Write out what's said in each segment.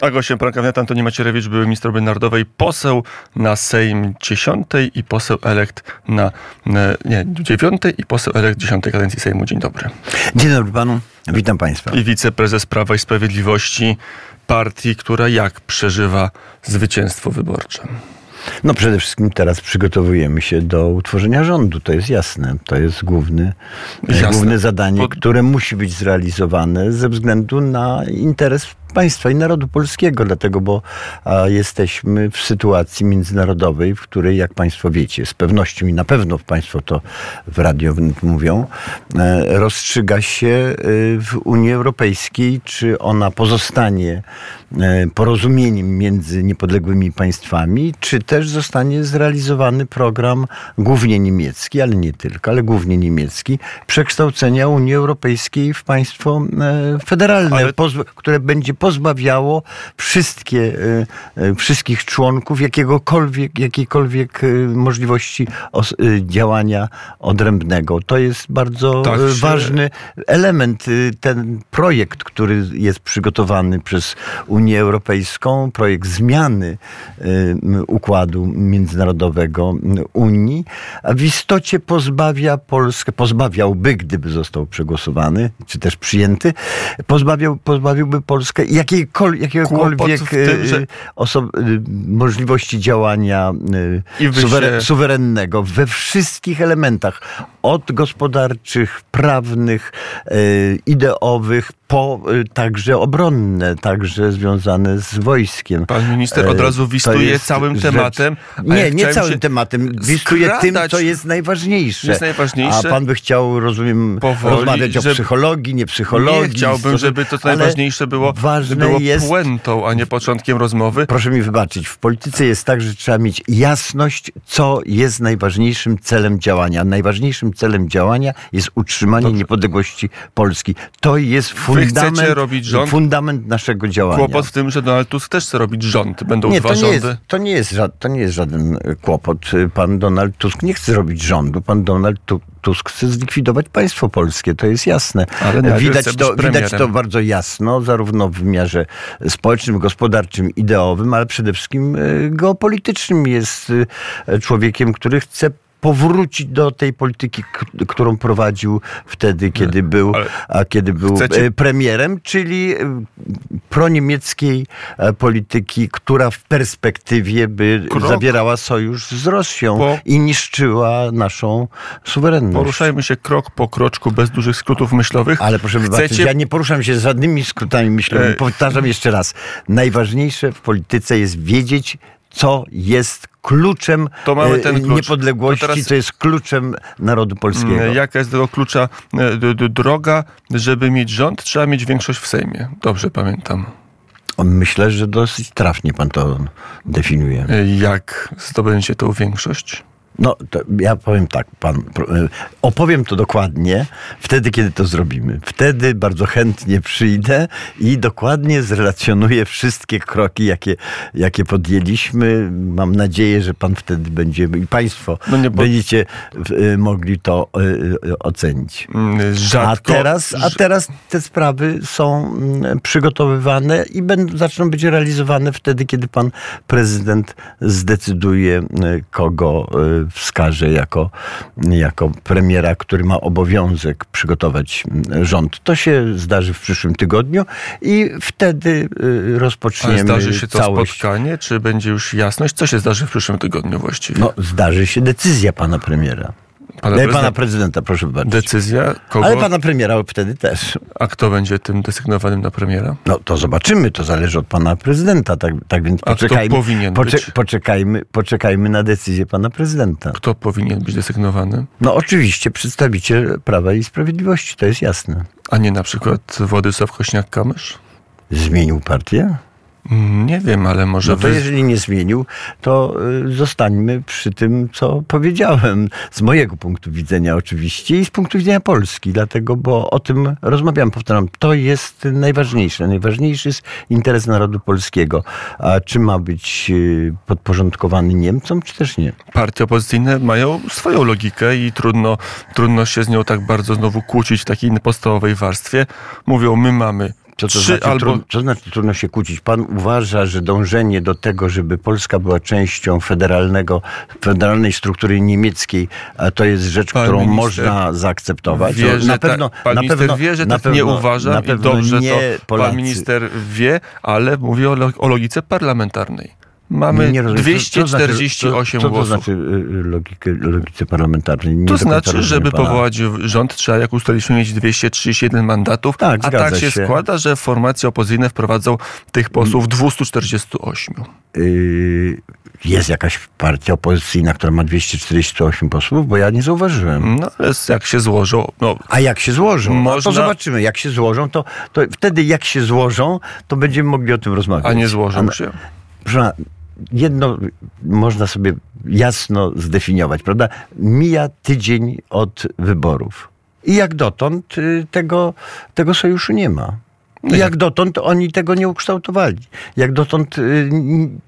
A gościem poranka Antoni Macierewicz, były minister narodowej, poseł na Sejm 10 i poseł elekt na nie, 9 i poseł elekt 10 kadencji Sejmu. Dzień dobry. Dzień dobry panu, witam państwa. I wiceprezes Prawa i Sprawiedliwości, partii, która jak przeżywa zwycięstwo wyborcze? No przede wszystkim teraz przygotowujemy się do utworzenia rządu, to jest jasne. To jest główny, jasne. główne zadanie, Pod... które musi być zrealizowane ze względu na interes państwa i narodu polskiego, dlatego, bo jesteśmy w sytuacji międzynarodowej, w której, jak państwo wiecie, z pewnością i na pewno państwo to w radio mówią, e, rozstrzyga się e, w Unii Europejskiej, czy ona pozostanie e, porozumieniem między niepodległymi państwami, czy też zostanie zrealizowany program głównie niemiecki, ale nie tylko, ale głównie niemiecki, przekształcenia Unii Europejskiej w państwo federalne, ale... które będzie pozbawiało wszystkie, e, e, wszystkich członków jakiegokolwiek, jakiejkolwiek e, możliwości działania odrębnego. To jest bardzo tak się... ważny element. Ten projekt, który jest przygotowany przez Unię Europejską, projekt zmiany układu międzynarodowego Unii, w istocie pozbawia Polskę, pozbawiałby, gdyby został przegłosowany, czy też przyjęty, pozbawiał, pozbawiłby Polskę jakiejkol, jakiegokolwiek tym, że... Y, osob- y, możliwości działania y, suweren- suwerennego we wszystkich elementach, od gospodarczych, prawnych, ideowych, po także obronne, także związane z wojskiem. Pan minister od razu wistuje całym tematem. Nie, nie całym tym, wistuje tym, co jest najważniejsze. Jest najważniejsze. A pan by chciał, rozumiem, Powoli, rozmawiać o psychologii, nie psychologii. Nie chciałbym, żeby to co najważniejsze było, ważne było jest, puentą, a nie początkiem rozmowy. Proszę mi wybaczyć, w polityce jest tak, że trzeba mieć jasność, co jest najważniejszym celem działania. Najważniejszym celem działania jest utrzymanie Dobrze. niepodległości Polski. To jest fundament, robić rząd? fundament naszego działania. Kłopot w tym, że Donald Tusk też chce robić rząd. Będą nie, dwa to nie rządy. Jest, to, nie jest, to nie jest żaden kłopot. Pan Donald Tusk nie chce robić rządu. Pan Donald Tusk chce zlikwidować państwo polskie, to jest jasne. Widać to, widać to bardzo jasno, zarówno w wymiarze społecznym, gospodarczym, ideowym, ale przede wszystkim e, geopolitycznym. Jest e, człowiekiem, który chce powrócić do tej polityki, którą prowadził wtedy, kiedy był, a kiedy był chcecie... premierem, czyli e, proniemieckiej e, polityki, która w perspektywie by Krok. zawierała sojusz z Rosją po... i niszczyła naszą suwerenność. Poruszajmy się krok po kroczku, bez dużych skrótów myślowych. Ale proszę Chcecie... wybaczyć, ja nie poruszam się z żadnymi skrótami myślowymi. E... Powtarzam jeszcze raz. Najważniejsze w polityce jest wiedzieć, co jest kluczem to mamy ten klucz. niepodległości, to teraz... co jest kluczem narodu polskiego. Mm, jaka jest tego klucza e, droga, żeby mieć rząd, trzeba mieć większość w Sejmie. Dobrze pamiętam. Myślę, że dosyć trafnie pan to definiuje. E, jak zdobędzie tą większość? No, ja powiem tak, pan, e, opowiem to dokładnie wtedy, kiedy to zrobimy. Wtedy bardzo chętnie przyjdę i dokładnie zrelacjonuję wszystkie kroki, jakie, jakie podjęliśmy. Mam nadzieję, że pan wtedy będzie i państwo no nie, będziecie e, mogli to e, ocenić. Mm, rzadko, a, teraz, a teraz te sprawy są mm, przygotowywane i będą, zaczną być realizowane wtedy, kiedy pan prezydent zdecyduje, kogo wskaże jako, jako premiera, który ma obowiązek przygotować rząd. To się zdarzy w przyszłym tygodniu i wtedy y, rozpoczniemy Ale zdarzy się to całość. spotkanie, czy będzie już jasność? Co się zdarzy w przyszłym tygodniu właściwie? No, zdarzy się decyzja pana premiera. Pana, prezydenta, pana prezydenta, proszę bardzo. Decyzja kogo? Ale pana premiera wtedy też. A kto będzie tym desygnowanym na premiera? No to zobaczymy, to zależy od pana prezydenta, tak, tak więc poczekajmy. A kto powinien poczek być? Poczekajmy, poczekajmy na decyzję pana prezydenta. Kto powinien być desygnowany? No oczywiście przedstawiciel Prawa i Sprawiedliwości, to jest jasne. A nie na przykład Władysław Kośniak-Kamysz? Zmienił partię? Nie wiem, ale może. No to wy... jeżeli nie zmienił, to y, zostańmy przy tym, co powiedziałem. Z mojego punktu widzenia, oczywiście, i z punktu widzenia Polski, dlatego, bo o tym rozmawiam, powtarzam, to jest najważniejsze. Najważniejszy jest interes narodu polskiego. A czy ma być y, podporządkowany Niemcom, czy też nie? Partie opozycyjne mają swoją logikę i trudno, trudno się z nią tak bardzo znowu kłócić w takiej podstawowej warstwie. Mówią, my mamy Co to, trzy znaczy, albo... co znaczy trudno się kłócić? Pan uważa, że dążenie do tego, żeby Polska była częścią federalnego, federalnej struktury niemiecckiej, a to jest rzecz, Pan którą można zaakceptować? Wie, O, że na pewno, ta, pan na minister pewno, wie, że na tak pewno, nie uważam na i dobrze nie to Polacy. pan minister wie, ale mówi o, o logice parlamentarnej. Mamy Nie co- 248 co, to głosów. znaczy, co to znaczy y, logikę, logice parlamentarnej? Nie To znaczy, żeby pana. powołać rząd, trzeba, jak ustaliliśmy, mieć 231 mandatów. Tak, a tak się, się. składa, że formacje opozycyjne wprowadzą tych posłów 248. Y, jest jakaś partia opozycyjna, która ma 248 posłów, bo ja nie zauważyłem. No ale jak się złożą, no A jak się złożą? Można- No, to zobaczymy. Jak się złożą, to, to wtedy jak się złożą, to będziemy mogli o tym rozmawiać. a nie złożą A- się. Proszę jedno można sobie jasno zdefiniować, prawda? Mija tydzień od wyborów. I jak dotąd y, tego, tego sojuszu nie ma. Jak dotąd oni tego nie ukształtowali. Jak dotąd y,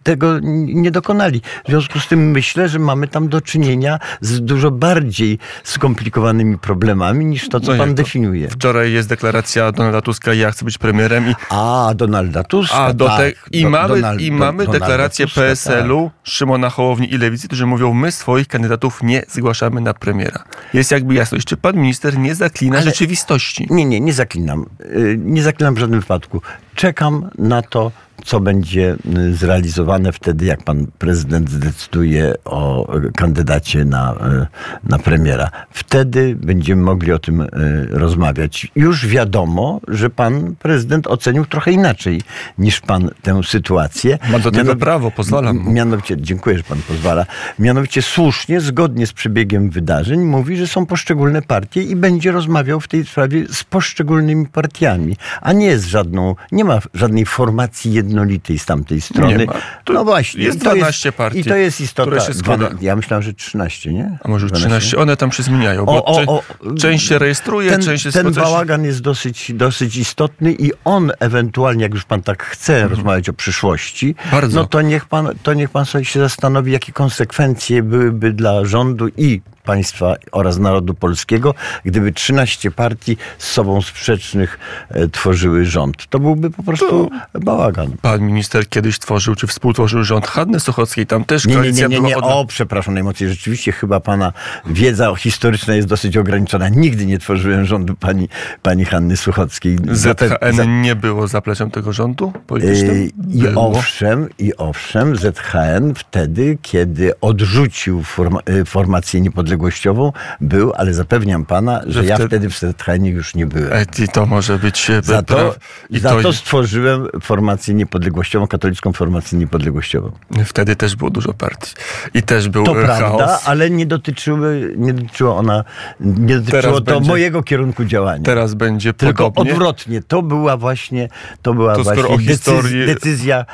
tego nie dokonali. W związku z tym myślę, że mamy tam do czynienia z dużo bardziej skomplikowanymi problemami niż to, co No pan definiuje. Wczoraj jest deklaracja Donalda Tuska, ja chcę być premierem i A, Donalda Tuska. A do te, tak. I Do- mamy, Donald- i mamy deklarację Tuska, tak. PSL-u, Szymona Hołowni i Lewicy, którzy mówią, my swoich kandydatów nie zgłaszamy na premiera. Jest jakby jasność, czy pan minister nie zaklina Ale- rzeczywistości? Nie, nie, nie zaklinam. Y, Nie zaklinam żadnym wypadku. Czekam na to, co będzie y, zrealizowane wtedy, jak pan prezydent zdecyduje o y, kandydacie na, y, na premiera. Wtedy będziemy mogli o tym y, rozmawiać. Już wiadomo, że pan prezydent ocenił trochę inaczej niż pan tę sytuację. Ma do tego Mianow- prawo, pozwalam mu. Mianowicie, dziękuję, że pan pozwala. Mianowicie słusznie, zgodnie z przebiegiem wydarzeń, mówi, że są poszczególne partie i będzie rozmawiał w tej sprawie z poszczególnymi partiami, a nie z żadną, nie ma żadnej formacji jednolitej z tamtej strony. Nie ma. No właśnie. jest i to 12 partii, I to jest istota. które się składa. Ja myślałem, że 13, nie? A może już 12? 13? One tam się zmieniają, bo O, o, o, część się rejestruje, ten, część jest ten bałagan jest dosyć, dosyć istotny i on ewentualnie, jak już pan tak chce rozmawiać o przyszłości, Mhm. Bardzo. no to niech, pan, to niech pan sobie się zastanowi, jakie konsekwencje byłyby dla rządu i państwa oraz narodu polskiego, gdyby 13 partii z sobą sprzecznych e, tworzyły rząd. To byłby po prostu bałagan. Pan minister kiedyś tworzył, czy współtworzył rząd Hanny Suchockiej, tam też Nie, nie, koalicja nie, nie, nie. była od... O, przepraszam najmocniej. Rzeczywiście chyba pana wiedza historyczna jest dosyć ograniczona. Nigdy nie tworzyłem rządu pani, pani Hanny Suchockiej. ZHN nie było zaplecem tego rządu politycznym? Yy, I Było. owszem, i owszem, ZHN wtedy, kiedy odrzucił forma, y, formację niepodległościową, był, ale zapewniam pana, że, Że ja wtedy- wtedy w ZHN już nie byłem. E, I to może być... e, Za to, I za to, to stworzyłem formację niepodległościową, katolicką formację niepodległościową. Wtedy też było dużo partii. I też był To e, prawda, chaos. ale nie dotyczyły, nie dotyczyła ona, nie dotyczyło Teraz to będzie- mojego kierunku działania. Teraz będzie Tylko podobnie. odwrotnie. To była właśnie, to była To właśnie o historii- decyzja, decyzja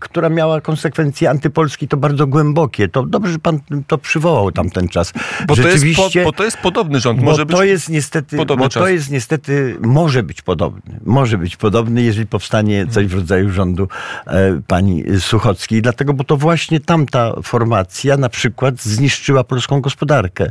która miała konsekwencje antypolskie, to bardzo głębokie. To dobrze, że pan to przywołał tamten czas. Bo to, jest po, Rzeczywiście, bo to jest podobny rząd. bo Może być to jest niestety, podobny bo czas. to jest niestety, może być podobny. Może być podobny, jeżeli powstanie coś w rodzaju rządu e, pani Suchockiej. Dlatego, bo to właśnie tamta formacja na przykład zniszczyła polską gospodarkę.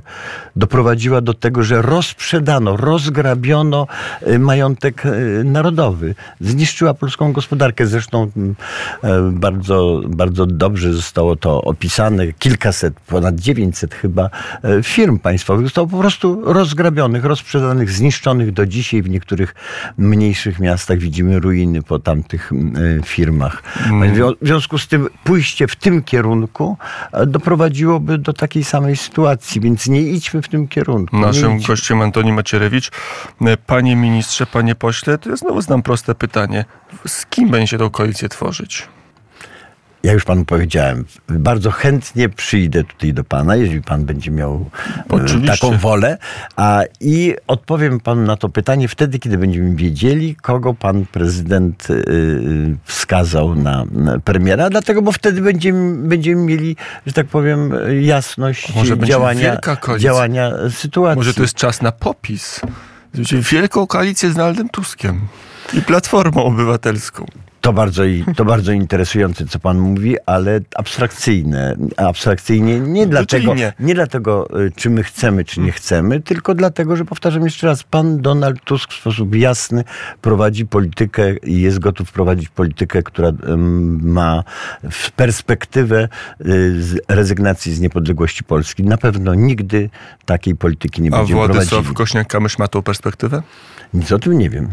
Doprowadziła do tego, że rozprzedano, rozgrabiono e, majątek e, narodowy. Zniszczyła polską gospodarkę. Zresztą mm, e, bardzo, bardzo dobrze zostało to opisane. Kilkaset, ponad 900 chyba e, firm państwowych zostało po prostu rozgrabionych, rozprzedanych, zniszczonych do dzisiaj. W niektórych mniejszych miastach widzimy ruiny po tamtych e, firmach. Mm. W zwią- w związku z tym pójście w tym kierunku e, doprowadziłoby do takiej samej sytuacji, więc nie idźmy w tym kierunku. Naszym gościem Antoni Macierewicz. E, Panie ministrze, panie pośle, to ja znowu znam proste pytanie. Z kim będzie tą koalicję tworzyć? Ja już panu powiedziałem, bardzo chętnie przyjdę tutaj do pana, jeżeli pan będzie miał e, Oczywiście. taką wolę. A, I odpowiem panu na to pytanie wtedy, kiedy będziemy wiedzieli, kogo pan prezydent y, wskazał na, premiera. Dlatego, bo wtedy będziemy, będziemy mieli, że tak powiem, jasność Może działania, działania sytuacji. Może to jest czas na popis? Wielką koalicję z Donaldem Tuskiem i Platformą Obywatelską. To bardzo, to bardzo interesujące, co pan mówi, ale abstrakcyjne. Abstrakcyjnie nie No, dlatego, nie. nie dlatego, y, czy my chcemy, czy nie chcemy, tylko dlatego, że powtarzam jeszcze raz, pan Donald Tusk w sposób jasny prowadzi politykę i jest gotów prowadzić politykę, która ma w perspektywę y, rezygnacji z niepodległości Polski. Na pewno nigdy takiej polityki nie A będziemy Władysław prowadzili. Kośniak-Kamysz ma tą perspektywę? Nic o tym nie wiem.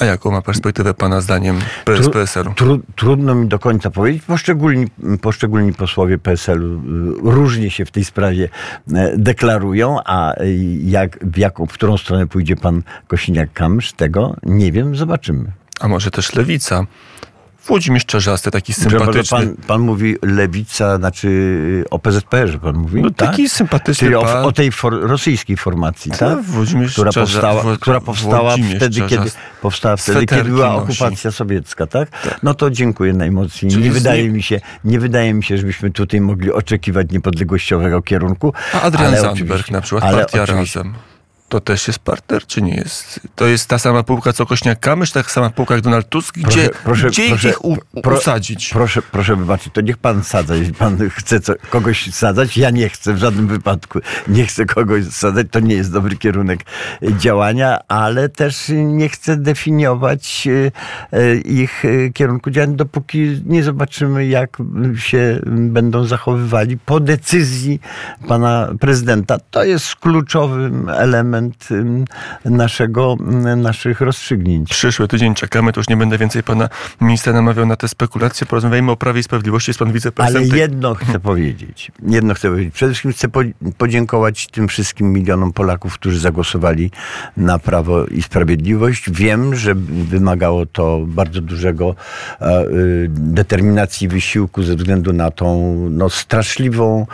A jaką ma perspektywę pana zdaniem PS, PSL-u? Tru, trudno mi do końca powiedzieć. Poszczególni, poszczególni posłowie PSL-u y, różnie się w tej sprawie e, deklarują, a jak, w, jaką, w którą stronę pójdzie pan Kosiniak-Kamysz, tego nie wiem, zobaczymy. A może też Lewica? Włodzimierz Czarzasty, taki sympatyczny. Pan, pan mówi lewica, znaczy y, o PZPR-ze pan mówi? No tak? taki sympatyczny Czyli o, pan. o tej for, rosyjskiej formacji, tak? Tak, Włodzimierz która powstała, Wło- która powstała Włodzimierz wtedy, kiedy, powstała wtedy, kiedy była nosi. okupacja sowiecka, tak? No to dziękuję najmocniej. Czyli Nie wydaje, nim- mi się, nie wydaje mi się, żebyśmy tutaj mogli oczekiwać niepodległościowego kierunku. A Adrian Zandberg na przykład, partia Razem. To też jest partner, czy nie jest? To jest ta sama półka, co Kośniak-Kamysz, ta sama półka jak Donald Tusk? Gdzie, Proszę- gdzie proszę- ich u, pro- usadzić? Proszę, proszę wybaczyć, to niech pan sadza. Jeśli pan chce co, kogoś sadzać, ja nie chcę w żadnym wypadku. Nie chcę kogoś sadzać, to nie jest dobry kierunek działania, ale też nie chcę definiować e, e, ich e, kierunku działania, dopóki nie zobaczymy, jak się będą zachowywali po decyzji pana prezydenta. To jest kluczowy element em, naszego, naszych rozstrzygnięć. Przyszły tydzień czekamy, to już nie będę więcej pana ministra namawiał na te spekulacje. Porozmawiajmy o Prawie i Sprawiedliwości. Jest pan Ale wiceprezydentem. jedno chcę powiedzieć. Jedno chcę powiedzieć. Przede wszystkim chcę po- podziękować tym wszystkim milionom Polaków, którzy zagłosowali na Prawo i Sprawiedliwość. Wiem, że wymagało to bardzo dużego e, y, determinacji, wysiłku ze względu na tą no, straszliwą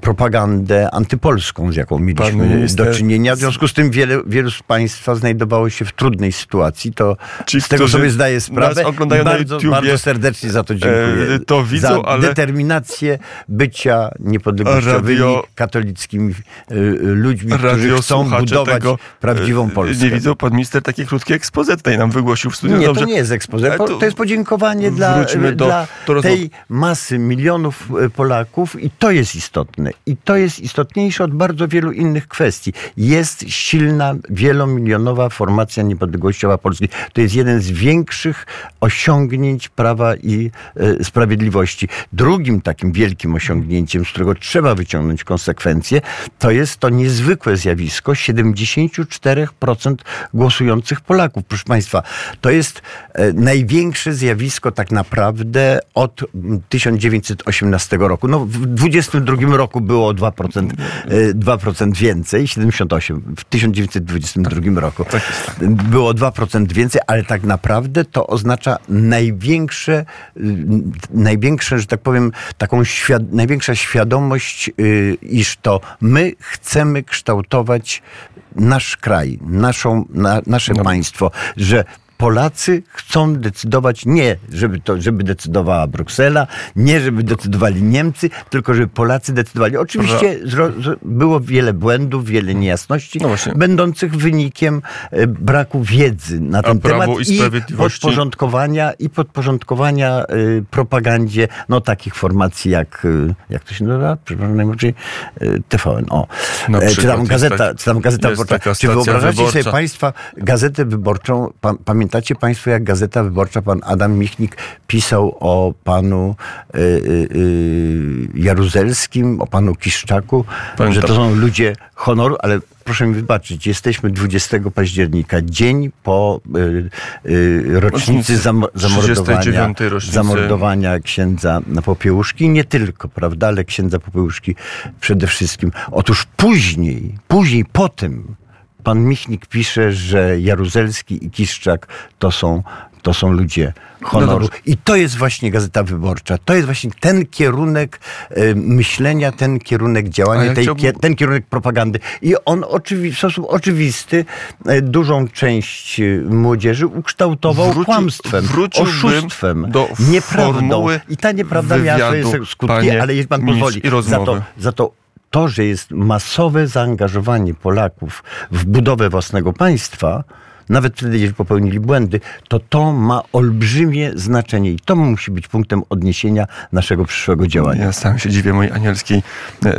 propagandę antypolską, z jaką mieliśmy do czynienia. W związku z tym wiele, wielu z Państwa znajdowało się w trudnej sytuacji. To Ci, z tego sobie zdaję sprawę. oglądają na bardzo, YouTubie, bardzo serdecznie za to dziękuję. e, to widzą, za ale- determinację bycia niepodległościowymi Radio- katolickimi y, ludźmi, którzy chcą budować tego, prawdziwą e, Polskę. Nie widzą pan minister takie krótkie expose tutaj nam wygłosił w studiu. Nie, Dobrze. to nie jest ekspozycja. Ale To, to jest podziękowanie dla, do- dla do tej masy milionów e, Polaków i to jest istotne. I to jest istotniejsze od bardzo wielu innych kwestii. Jest silna, wielomilionowa formacja niepodległościowa Polski. To jest jeden z większych osiągnięć Prawa i e, Sprawiedliwości. Drugim takim wielkim osiągnięciem, z którego trzeba wyciągnąć konsekwencje, to jest to niezwykłe zjawisko 74% głosujących Polaków. Proszę Państwa, to jest e, największe zjawisko tak naprawdę od mm, 1918 roku. No, w 22 roku było o 2%, e, 2% więcej, 78 w 1922 roku. Było o 2% więcej, ale tak naprawdę to oznacza największe, y, największe, że tak powiem, taką świad- największa świadomość, y, iż to my chcemy kształtować nasz kraj, naszą, na, nasze No. państwo, że Polacy chcą decydować nie, żeby to, żeby decydowała Bruksela, nie żeby decydowali Niemcy, tylko żeby Polacy decydowali. Oczywiście było wiele błędów, wiele niejasności, No będących wynikiem e, braku wiedzy na ten temat i Sprawiedliwości- podporządkowania i podporządkowania y, propagandzie no takich formacji jak, y, jak to się nazywa? Przepraszam najbardziej, y, TVN. O. E, czy tam gazeta, tak- czy tam gazeta wyborcza. Czy wyobrażacie sobie wyborcza. Państwa gazetę wyborczą? Pa, pamiętacie Państwo, jak gazeta wyborcza, pan Adam Michnik pisał o panu y, y, y, Jaruzelskim, o panu Kiszczaku, Pamiętam. że to są ludzie honoru, ale proszę mi wybaczyć, jesteśmy 20 października, dzień po y, y, rocznicy zam, 39 zamordowania, rocznicy. zamordowania księdza Popiełuszki. Nie tylko, prawda, ale księdza Popiełuszki przede wszystkim. Otóż później, później po tym pan Michnik pisze, że Jaruzelski i Kiszczak to są to są ludzie honoru. No. I to jest właśnie Gazeta Wyborcza. To jest właśnie ten kierunek y, myślenia, ten kierunek działania, ja tej, chciałbym- ten kierunek propagandy. I on oczywi- w sposób oczywisty y, dużą część y, młodzieży ukształtował Wrócił- kłamstwem, oszustwem, do nieprawdą. I ta nieprawda miała swoje skutki, ale jeśli pan pozwoli, za to, za to to, że jest masowe zaangażowanie Polaków w budowę własnego państwa, nawet wtedy, jeżeli popełnili błędy, to to ma olbrzymie znaczenie i to musi być punktem odniesienia naszego przyszłego działania. Ja sam się dziwię mojej anielskiej.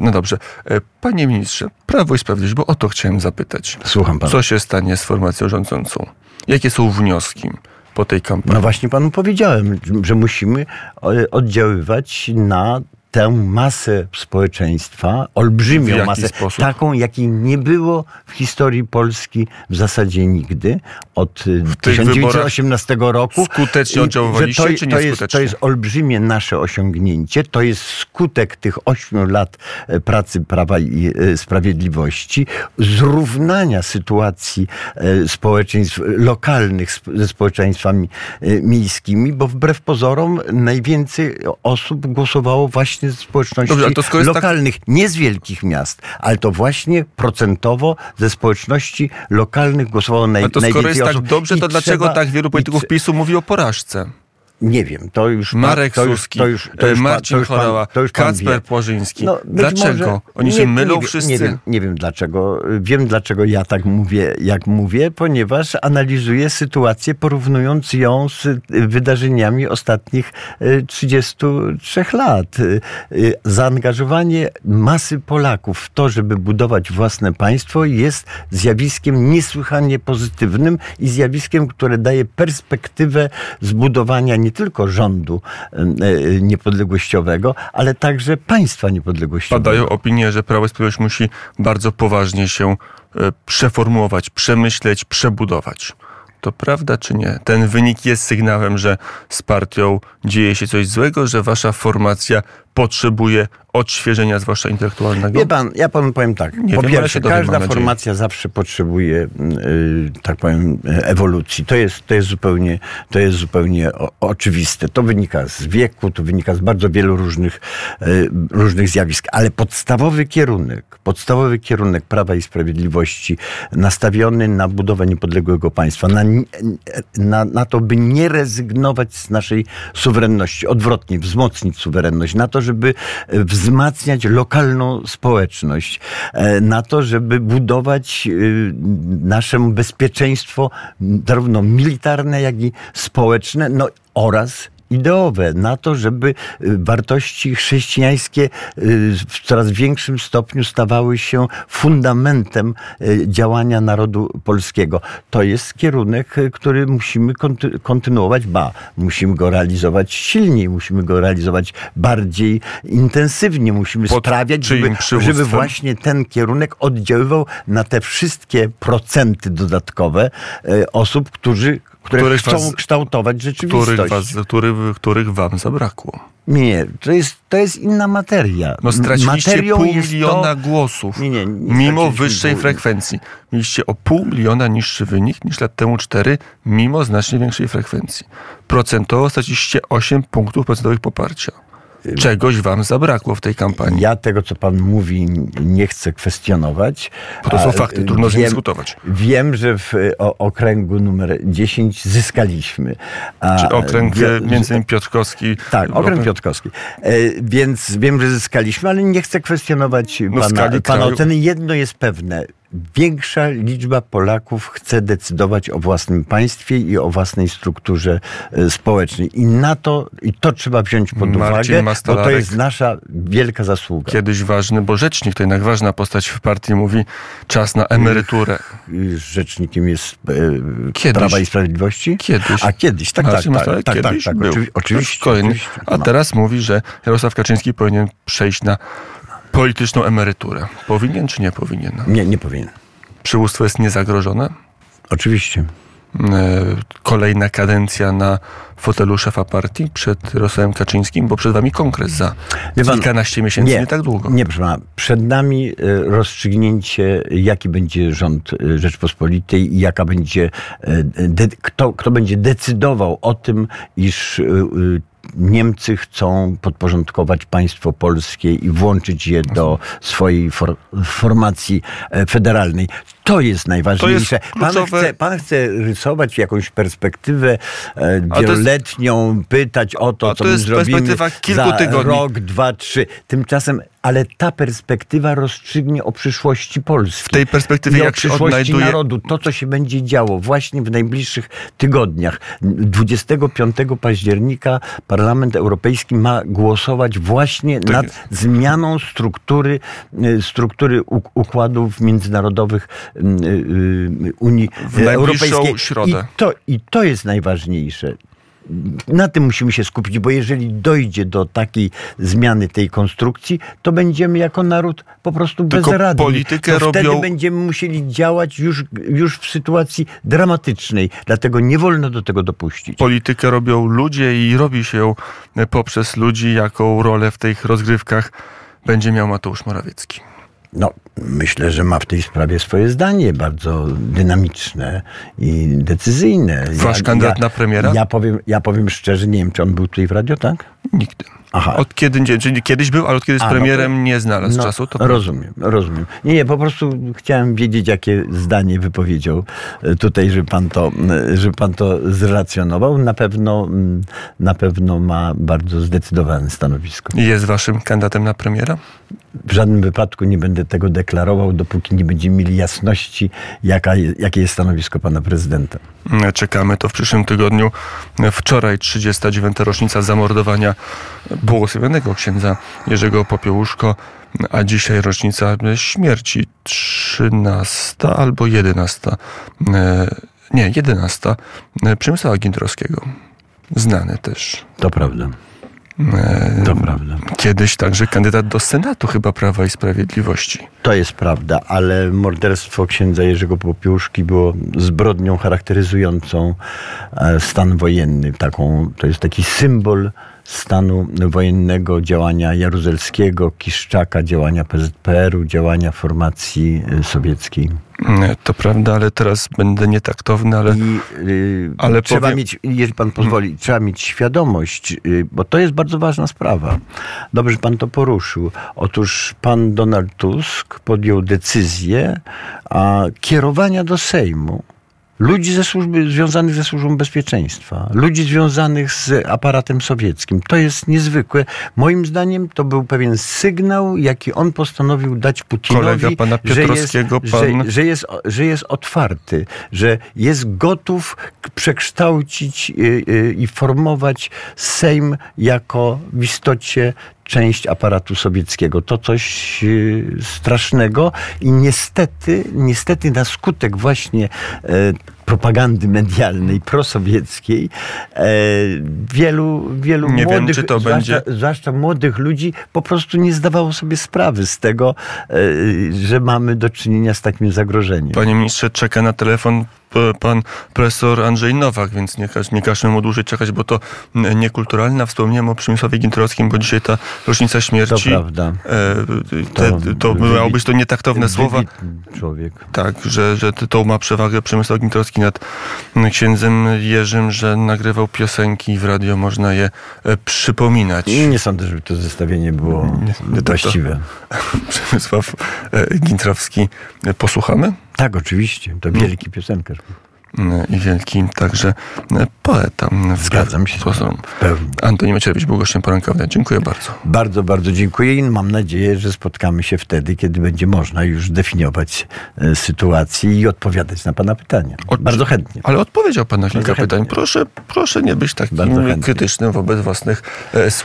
No dobrze. E, panie ministrze, Prawo i Sprawiedliwość, bo o to chciałem zapytać. Słucham pana. Co się stanie z formacją rządzącą? Jakie są wnioski po tej kampanii? No właśnie panu powiedziałem, że musimy e, oddziaływać na tę masę społeczeństwa, olbrzymią masę, sposób? taką, jakiej nie było w historii Polski w zasadzie nigdy od y, w 1918 roku. Skutecznie oddziaływaliście, to, czy to nieskutecznie? jest, to jest olbrzymie nasze osiągnięcie. To jest skutek tych ośmiu lat e, pracy Prawa i e, Sprawiedliwości, zrównania sytuacji e, społeczeństw lokalnych ze społeczeństwami miejskimi, bo wbrew pozorom najwięcej osób głosowało właśnie ze społeczności Dobrze, lokalnych, tak... nie z wielkich miast, ale to właśnie procentowo ze społeczności lokalnych głosowało naj, ale to skoro jest osób. tak dobrze, to dlaczego tak wielu polityków PiSu mówi o porażce? Nie wiem, to już... Marek to Suski, to już, to już, Marcin to już Chorała, to już Kacper Płażyński. No, dlaczego? Może, Oni nie, się mylą nie, wszyscy? Nie wiem, nie wiem dlaczego. Wiem dlaczego ja tak mówię, jak mówię, ponieważ analizuję sytuację, porównując ją z wydarzeniami ostatnich 33 e, lat. E, zaangażowanie masy Polaków w to, żeby budować własne państwo jest zjawiskiem niesłychanie pozytywnym i zjawiskiem, które daje perspektywę zbudowania nie tylko rządu e, niepodległościowego, ale także państwa niepodległościowego. Padają opinie, że Prawo i Sprawiedliwość musi bardzo poważnie się e, przeformułować, przemyśleć, przebudować. To prawda czy nie? Ten wynik jest sygnałem, że z partią dzieje się coś złego, że wasza formacja potrzebuje odświeżenia, zwłaszcza intelektualnego? Wie pan, ja panu powiem tak. Nie po wiem, pierwsze, każda formacja zawsze potrzebuje, yy, tak powiem, ewolucji. To jest, to jest zupełnie, to jest zupełnie o, oczywiste. To wynika z wieku, to wynika z bardzo wielu różnych, yy, różnych zjawisk, ale podstawowy kierunek, podstawowy kierunek Prawa i Sprawiedliwości nastawiony na budowę niepodległego państwa, na, na, na to, by nie rezygnować z naszej suwerenności, odwrotnie, wzmocnić suwerenność, na to, żeby wzmacniać lokalną społeczność, e, na to, żeby budować e, nasze bezpieczeństwo zarówno militarne, jak i społeczne, no oraz ideowe, na to, żeby y, wartości chrześcijańskie y, w coraz większym stopniu stawały się fundamentem y, działania narodu polskiego. To jest kierunek, który musimy kontynuować, ba, musimy go realizować silniej, musimy go realizować bardziej intensywnie, musimy Pod sprawiać, żeby, żeby właśnie ten kierunek oddziaływał na te wszystkie procenty dodatkowe osób, którzy które których chcą was, kształtować rzeczywistość. Których, was, których, których wam zabrakło. Nie, to jest, to jest inna materia. No straciliście Materią pół miliona to... głosów. Nie, nie, nie mimo wyższej frekwencji. Mieliście o pół miliona niższy wynik niż lat temu cztery, mimo znacznie większej frekwencji. Procentowo straciliście 8 punktów procentowych poparcia. Czegoś wam zabrakło w tej kampanii. Ja tego, co pan mówi, nie chcę kwestionować. Bo to są fakty, trudno wiem, dyskutować. Wiem, że w o, okręgu numer 10 zyskaliśmy. A, Czy okręg wie, między innymi Piotrkowski. Tak, okręg Piotrkowski. E, więc wiem, że zyskaliśmy, ale nie chcę kwestionować no pana, pana oceny. Jedno jest pewne większa liczba Polaków chce decydować o własnym państwie i o własnej strukturze e, społecznej. I na to, i to trzeba wziąć pod Marcin uwagę, bo to jest nasza wielka zasługa. Kiedyś ważny, bo rzecznik to jednak ważna postać w partii mówi czas na emeryturę. Rzecznikiem jest e, kiedyś. Prawa i Sprawiedliwości? Kiedyś. A kiedyś, tak, tak, tak, tak, tak, tak, tak, oczywi oczywiście, oczywiście. A teraz mówi, że Jarosław Kaczyński powinien przejść na polityczną emeryturę. Powinien czy nie powinien? Nie, nie powinien. Przywództwo jest niezagrożone? Oczywiście. E, kolejna kadencja na fotelu szefa partii przed Rosłem Kaczyńskim, bo przed wami kongres za pan, kilkanaście miesięcy, nie, nie tak długo. Nie, proszę pana. Przed nami e, rozstrzygnięcie, jaki będzie rząd e, Rzeczpospolitej i jaka będzie, kto, kto będzie decydował o tym, iż Niemcy chcą podporządkować państwo polskie i włączyć je do swojej for, formacji e, federalnej. To jest najważniejsze. To jest pan, kluczowe- chce, pan chce rysować jakąś perspektywę e, to jest- wieloletnią, pytać o to, A co to my zrobimy kilku za tygodni. rok, dwa, trzy. Tymczasem, ale ta perspektywa rozstrzygnie o przyszłości Polski. W tej perspektywie I o jak przyszłości odnajduje- narodu, to co się będzie działo właśnie w najbliższych tygodniach. 25 października Parlament Europejski ma głosować właśnie Tak nad jest. zmianą struktury, y, struktury uk- układów międzynarodowych Unii W Europejskiej. środę. I to, I to jest najważniejsze. Na tym musimy się skupić, bo jeżeli dojdzie do takiej zmiany tej konstrukcji, to będziemy jako naród po prostu Tylko bezradni. politykę to wtedy robią- będziemy musieli działać już, już w sytuacji dramatycznej. Dlatego nie wolno do tego dopuścić. Politykę robią ludzie i robi się ją poprzez ludzi, jaką rolę w tych rozgrywkach będzie miał Mateusz Morawiecki. No, myślę, że ma w tej sprawie swoje zdanie, bardzo dynamiczne i decyzyjne. Wasz kandydat na premiera? Ja powiem, ja powiem szczerze, nie wiem, czy on był tutaj w radio, tak? Nigdy. Aha. Od kiedy, czyli kiedyś był, ale od kiedy A, no premierem nie znalazł No, czasu. To rozumiem, rozumiem. Nie, nie, po prostu chciałem wiedzieć, jakie zdanie wypowiedział e, tutaj, że pan to, e, że pan to zrelacjonował. Na pewno, na pewno ma bardzo zdecydowane stanowisko. jest waszym kandydatem na premiera? W żadnym wypadku nie będę tego deklarował, dopóki nie będziemy mieli jasności, jaka, jakie jest stanowisko pana prezydenta. Czekamy to w przyszłym tygodniu. Wczoraj 39. rocznica zamordowania błogosławionego księdza Jerzego Popiełuszko, a dzisiaj rocznica śmierci 13 albo 11. E, Nie, 11. e, Przemysława Gintrowskiego. Znany też. To prawda. E, To prawda. Kiedyś także kandydat do Senatu chyba Prawa i Sprawiedliwości. To jest prawda, ale morderstwo księdza Jerzego Popiełuszki było zbrodnią charakteryzującą stan wojenny. Taką, to jest taki symbol stanu wojennego, działania Jaruzelskiego, Kiszczaka, działania PZPR-u, działania formacji e, sowieckiej. E, To prawda, ale teraz będę nietaktowny, ale I y, Ale trzeba powiem- mieć, jeżeli pan pozwoli, trzeba mieć świadomość, y, bo to jest bardzo ważna sprawa. Dobrze, że pan to poruszył. Otóż pan Donald Tusk podjął decyzję a, kierowania do Sejmu ludzi ze służby, związanych ze służbą bezpieczeństwa, ludzi związanych z aparatem sowieckim. To jest niezwykłe. Moim zdaniem to był pewien sygnał, jaki on postanowił dać Putinowi, Kolega pana że jest, Piotrowskiego, że, pan- że jest, że jest otwarty, że jest gotów przekształcić y, y, i formować Sejm jako w istocie część aparatu sowieckiego. To coś y, strasznego i niestety, niestety na skutek właśnie e, propagandy medialnej prosowieckiej e, wielu, wielu Nie wiem, młodych, czy to zwłaszcza, będzie- zwłaszcza młodych ludzi po prostu nie zdawało sobie sprawy z tego, e, że mamy do czynienia z takim zagrożeniem. Panie ministrze, czeka na telefon pan profesor Andrzej Nowak, więc nie, każ, nie każmy mu dłużej czekać, bo to niekulturalne. Wspomniałem o Przemysławie Gintrowskim, bo dzisiaj ta rocznica To śmierci. prawda. E, te, to miało być to nietaktowne słowa. Człowiek. Tak, że, że to ma przewagę Przemysław Gintrowski nad księdzem Jerzym, że nagrywał piosenki i w radio można je e, przypominać. Nie sądzę, żeby to zestawienie było Nie, to- właściwe. Przemysław e, Gintrowski. E, Posłuchamy? Tak, oczywiście. To wielki piosenkarz. I wielki także e, poeta. Zgadzam się pełni. Antoni Macierewicz był gościem poranka. Dziękuję bardzo. Bardzo, bardzo dziękuję i mam nadzieję, że spotkamy się wtedy, kiedy będzie można już definiować e, sytuację i odpowiadać na pana pytania. Od- Bardzo chętnie. Ale odpowiedział pan na kilka pytań. Proszę, proszę nie być takim krytycznym wobec własnych e, słów.